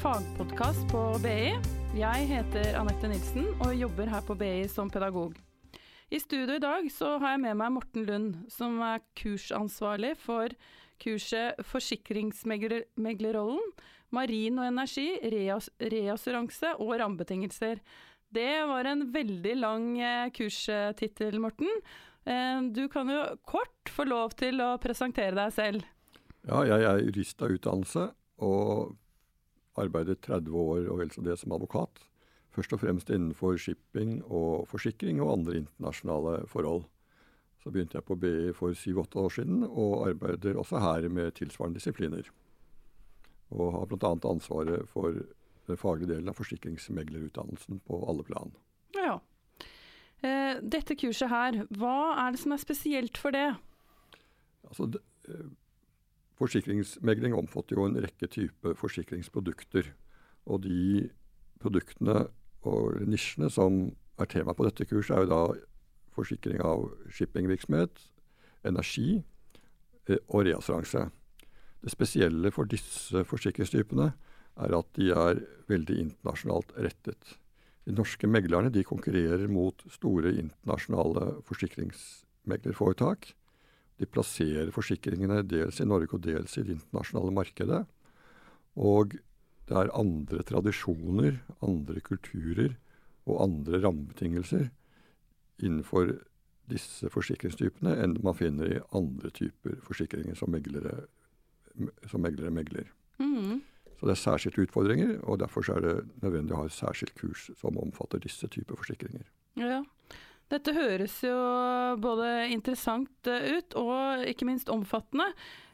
fagpodkast på BI. Jeg heter Anette Nilsen og jobber her på BI som pedagog. I studio i dag så har jeg med meg Morten Lund, som er kursansvarlig for kurset Forsikringsmeglerrollen, marin og energi, reassuranse og rammebetingelser. Det var en veldig lang eh, kurstittel, Morten. Eh, du kan jo kort få lov til å presentere deg selv. Ja, jeg er jurist av utdannelse og arbeidet 30 år og vel så det som advokat. Først og fremst innenfor shipping og forsikring og andre internasjonale forhold. Så begynte jeg på BI for syv-åtte år siden, og arbeider også her med tilsvarende disipliner. Og har bl.a. ansvaret for den faglige delen av forsikringsmeglerutdannelsen på alle plan. Ja. Eh, dette kurset her, hva er det som er spesielt for det? Altså, eh, Forsikringsmegling omfatter jo en rekke typer forsikringsprodukter. Og de produktene og nisjene som er tema på dette kurset, er jo da forsikring av shippingvirksomhet, energi eh, og reassuranse. Det spesielle for disse forsikringstypene er at de er veldig internasjonalt rettet. De norske meglerne de konkurrerer mot store internasjonale forsikringsmeglerforetak de plasserer forsikringene dels i Norge og dels i det internasjonale markedet. Og det er andre tradisjoner, andre kulturer og andre rammebetingelser innenfor disse forsikringstypene enn man finner i andre typer forsikringer som meglere, som meglere megler. Mm. Så det er særskilte utfordringer, og derfor er det nødvendig å ha et særskilt kurs som omfatter disse typer forsikringer. Ja, dette høres jo både interessant eh, ut og ikke minst omfattende.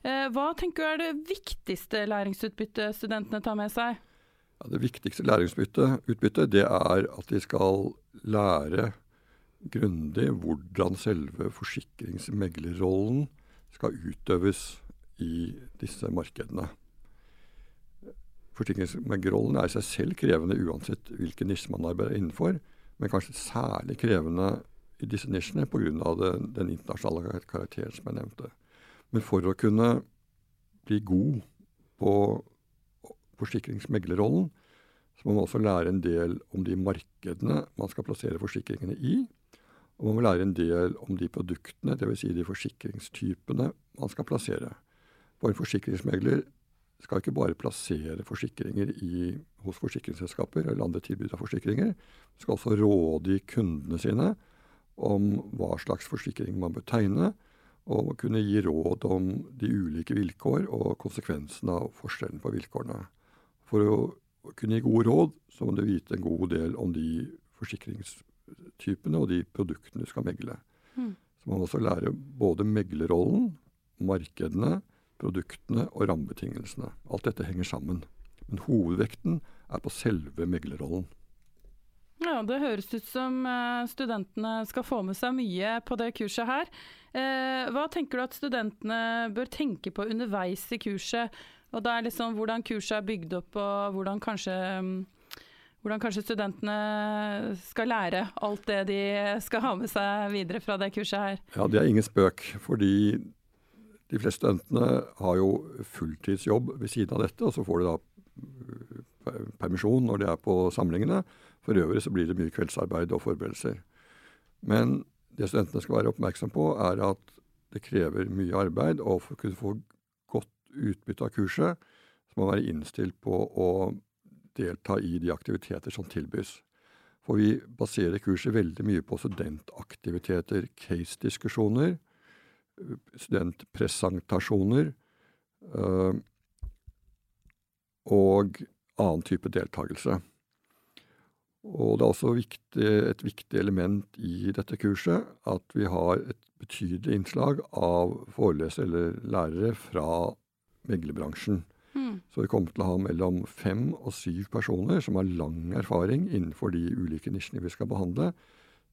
Eh, hva tenker du er det viktigste læringsutbyttet studentene tar med seg? Ja, det viktigste læringsutbyttet det er at de skal lære grundig hvordan selve forsikringsmeglerrollen skal utøves i disse markedene. Forsikringsmeglerrollen er i seg selv krevende uansett hvilken nisje man arbeider innenfor men kanskje særlig krevende disse nisjene pga. Den, internasjonale karakteren som jeg nevnte. Men for å kunne bli god på forsikringsmeglerrollen, så må man også lære en del om de markedene man skal plassere forsikringene i. Og man må lære en del om de produktene, dvs. Si de forsikringstypene man skal plassere. For en forsikringsmegler skal ikke bare plassere forsikringer i, hos forsikringsselskaper eller andre tilbydere av forsikringer. man skal også rådgi kundene sine om hva slags forsikring man bør tegne, og kunne gi råd om de ulike vilkår og konsekvensene av forskjellen på vilkårene. For å kunne gi gode råd, så må du vite en god del om de forsikringstypene og de produktene du skal megle. Mm. Så man må også lære både meglerrollen, markedene, produktene og rammebetingelsene. Alt dette henger sammen. Men hovedvekten er på selve meglerrollen. Ja, Det høres ut som eh, studentene skal få med seg mye på det kurset her. Eh, hva tenker du at studentene bør tenke på underveis i kurset? Og det er liksom Hvordan kurset er bygd opp, og hvordan kanskje, hvordan kanskje studentene skal lære alt det de skal ha med seg videre fra det kurset her? Ja, Det er ingen spøk. Fordi de fleste studentene har jo fulltidsjobb ved siden av dette, og så får de da permisjon når de er på samlingene. For øvrig så blir det mye kveldsarbeid og forberedelser. Men det studentene skal være oppmerksom på, er at det krever mye arbeid. Og for å kunne få godt utbytte av kurset, så må man være innstilt på å delta i de aktiviteter som tilbys. For vi baserer kurset veldig mye på studentaktiviteter, case-diskusjoner, studentpresentasjoner uh, og annen type deltakelse. Og det er også viktig, et viktig element i dette kurset at vi har et betydelig innslag av forelesere eller lærere fra meglerbransjen. Mm. Så vi kommer til å ha mellom fem og syv personer som har lang erfaring innenfor de ulike nisjene vi skal behandle,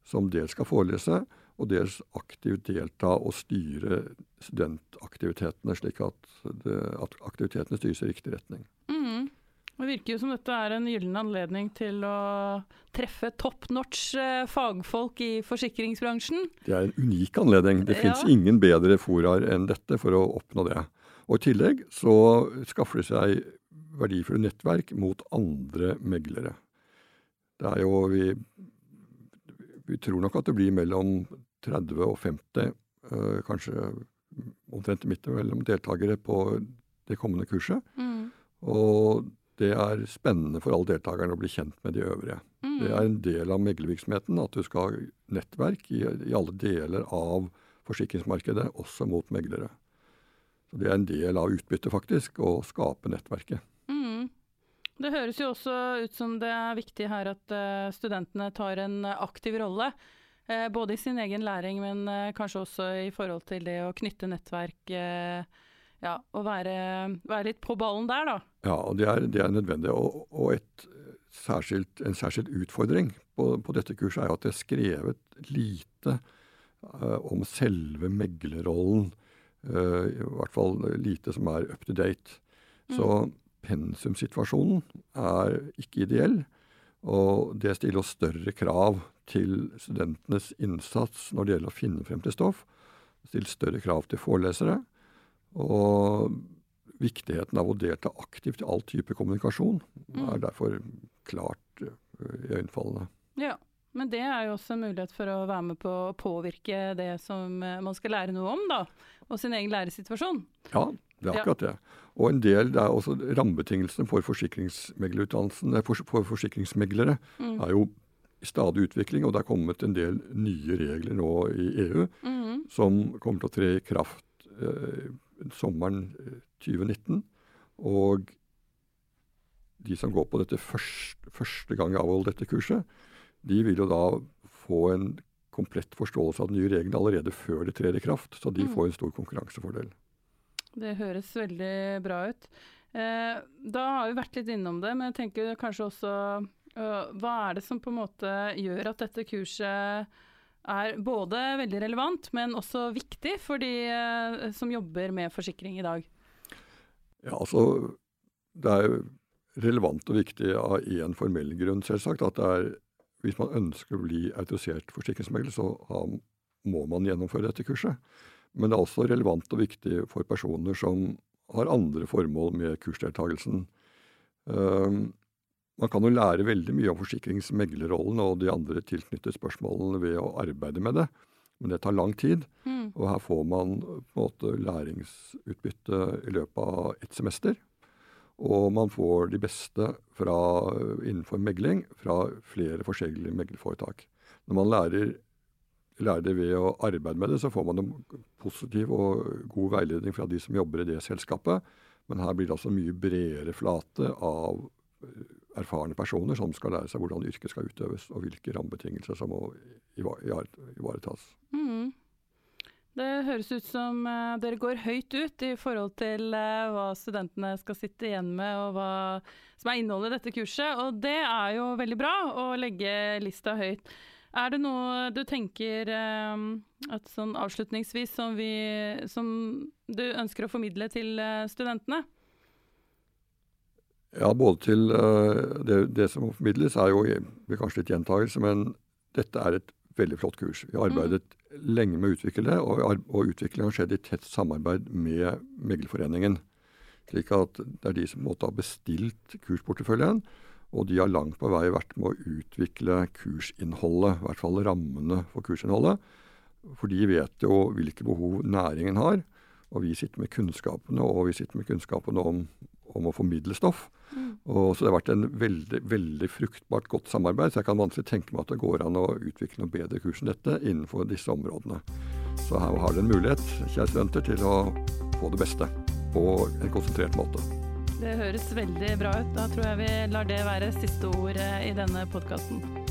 som dels skal forelese, og dels aktivt delta og styre studentaktivitetene, slik at, det, at aktivitetene styres i riktig retning. Mm. Det virker jo som dette er en gyllen anledning til å treffe top notch eh, fagfolk i forsikringsbransjen. Det er en unik anledning. Det ja. fins ingen bedre foraer enn dette for å oppnå det. Og I tillegg så skaffer de seg verdifulle nettverk mot andre meglere. Det er jo vi, vi tror nok at det blir mellom 30 og 50, øh, kanskje omtrent midt mellom deltakere på det kommende kurset. Mm. Og det er spennende for alle deltakerne å bli kjent med de øvrige. Mm. Det er en del av meglervirksomheten at du skal ha nettverk i, i alle deler av forsikringsmarkedet, også mot meglere. Så Det er en del av utbyttet, faktisk, å skape nettverket. Mm. Det høres jo også ut som det er viktig her at eh, studentene tar en aktiv rolle. eh, både i sin egen læring, men eh, kanskje også i forhold til det å knytte nettverk. Ja, og være, være litt på ballen der, da. Ja, det er, det er nødvendig. Og, og et særskilt, en særskilt utfordring på, på, dette kurset er at det er skrevet lite uh, om selve meglerrollen. Uh, I hvert fall lite som er up to date. Mm. Så pensumsituasjonen er ikke ideell. Og det stiller større krav til studentenes innsats når det gjelder å finne frem til stoff. Det stiller større krav til forelesere. Og viktigheten av å delta aktivt i all type kommunikasjon mm. er derfor klart uh, iøynefallende. Ja, men det er jo også en mulighet for å være med på å påvirke det som uh, man skal lære noe om, da. Og sin egen læresituasjon. Ja, det er akkurat det. Og en del, det er også rammebetingelsene for forsikringsmeglerutdannelsen, for, for forsikringsmeglere mm. er jo i stadig utvikling, og det er kommet en del nye regler nå i EU mm. som kommer til å tre i kraft uh, sommeren 2019. Og de som går på dette første, første gang jeg avholder dette kurset, de vil jo da få en komplett forståelse av de nye reglene allerede før det trer i kraft. Så de mm. får en stor konkurransefordel. Det høres veldig bra ut. Eh, da har vi vært litt innom det, men jeg tenker kanskje også uh, Hva er det som på en måte gjør at dette kurset er både veldig relevant, men også viktig for de uh, som jobber med forsikring i dag? Ja, altså Det er relevant og viktig av én formell grunn, selvsagt. At det er, hvis man ønsker å bli autorisert forsikringsmegler, så må man gjennomføre dette kurset. Men det er også relevant og viktig for personer som har andre formål med kursdeltakelsen. Um, man kan jo lære veldig mye om forsikringsmeglerrollen og de andre tilknyttede spørsmålene ved å arbeide med det, men det tar lang tid. Mm. Og her får man på en måte læringsutbytte i løpet av ett semester. Og man får de beste fra, innenfor megling fra flere forskjellige meglerforetak. Når man lærer, lærer, det ved å arbeide med det, så får man en positiv og god veiledning fra de som jobber i det selskapet. Men her blir det altså mye bredere flate av erfarne personer som skal lære seg hvordan yrket skal utøves, og hvilke rammebetingelser som må ivaretas. Mm. Det høres ut som uh, dere går høyt ut i forhold til uh, hva studentene skal sitte igjen med, og hva som er innholdet i dette kurset. Og det er jo veldig bra å legge lista høyt. Er det noe du tenker uh, at sånn avslutningsvis som, vi, som du ønsker å formidle til studentene? Ja, både til uh, det, det, som formidles, er jo kanskje litt gjentagelse, men dette er et veldig flott kurs. Vi har arbeidet mm. lenge med å utvikle det, og, og utviklingen har skjedd i tett samarbeid med Meglerforeningen. Slik at det er de som måtte ha bestilt kursporteføljen, og de har langt på vei vært med å utvikle kursinnholdet, i hvert fall rammene for kursinnholdet. For de vet jo hvilke behov næringen har. Og vi sitter med kunnskapene, og vi sitter med kunnskapene om, om å formidle stoff. Og, så det har vært en veldig veldig fruktbart godt samarbeid. Så jeg kan vanskelig tenke meg at det går an å utvikle noe bedre kurs enn dette innenfor disse områdene. Så her har dere en mulighet, kjære studenter, til å få det beste på en konsentrert måte. Det høres veldig bra ut. Da tror jeg vi lar det være siste ord i denne podkasten.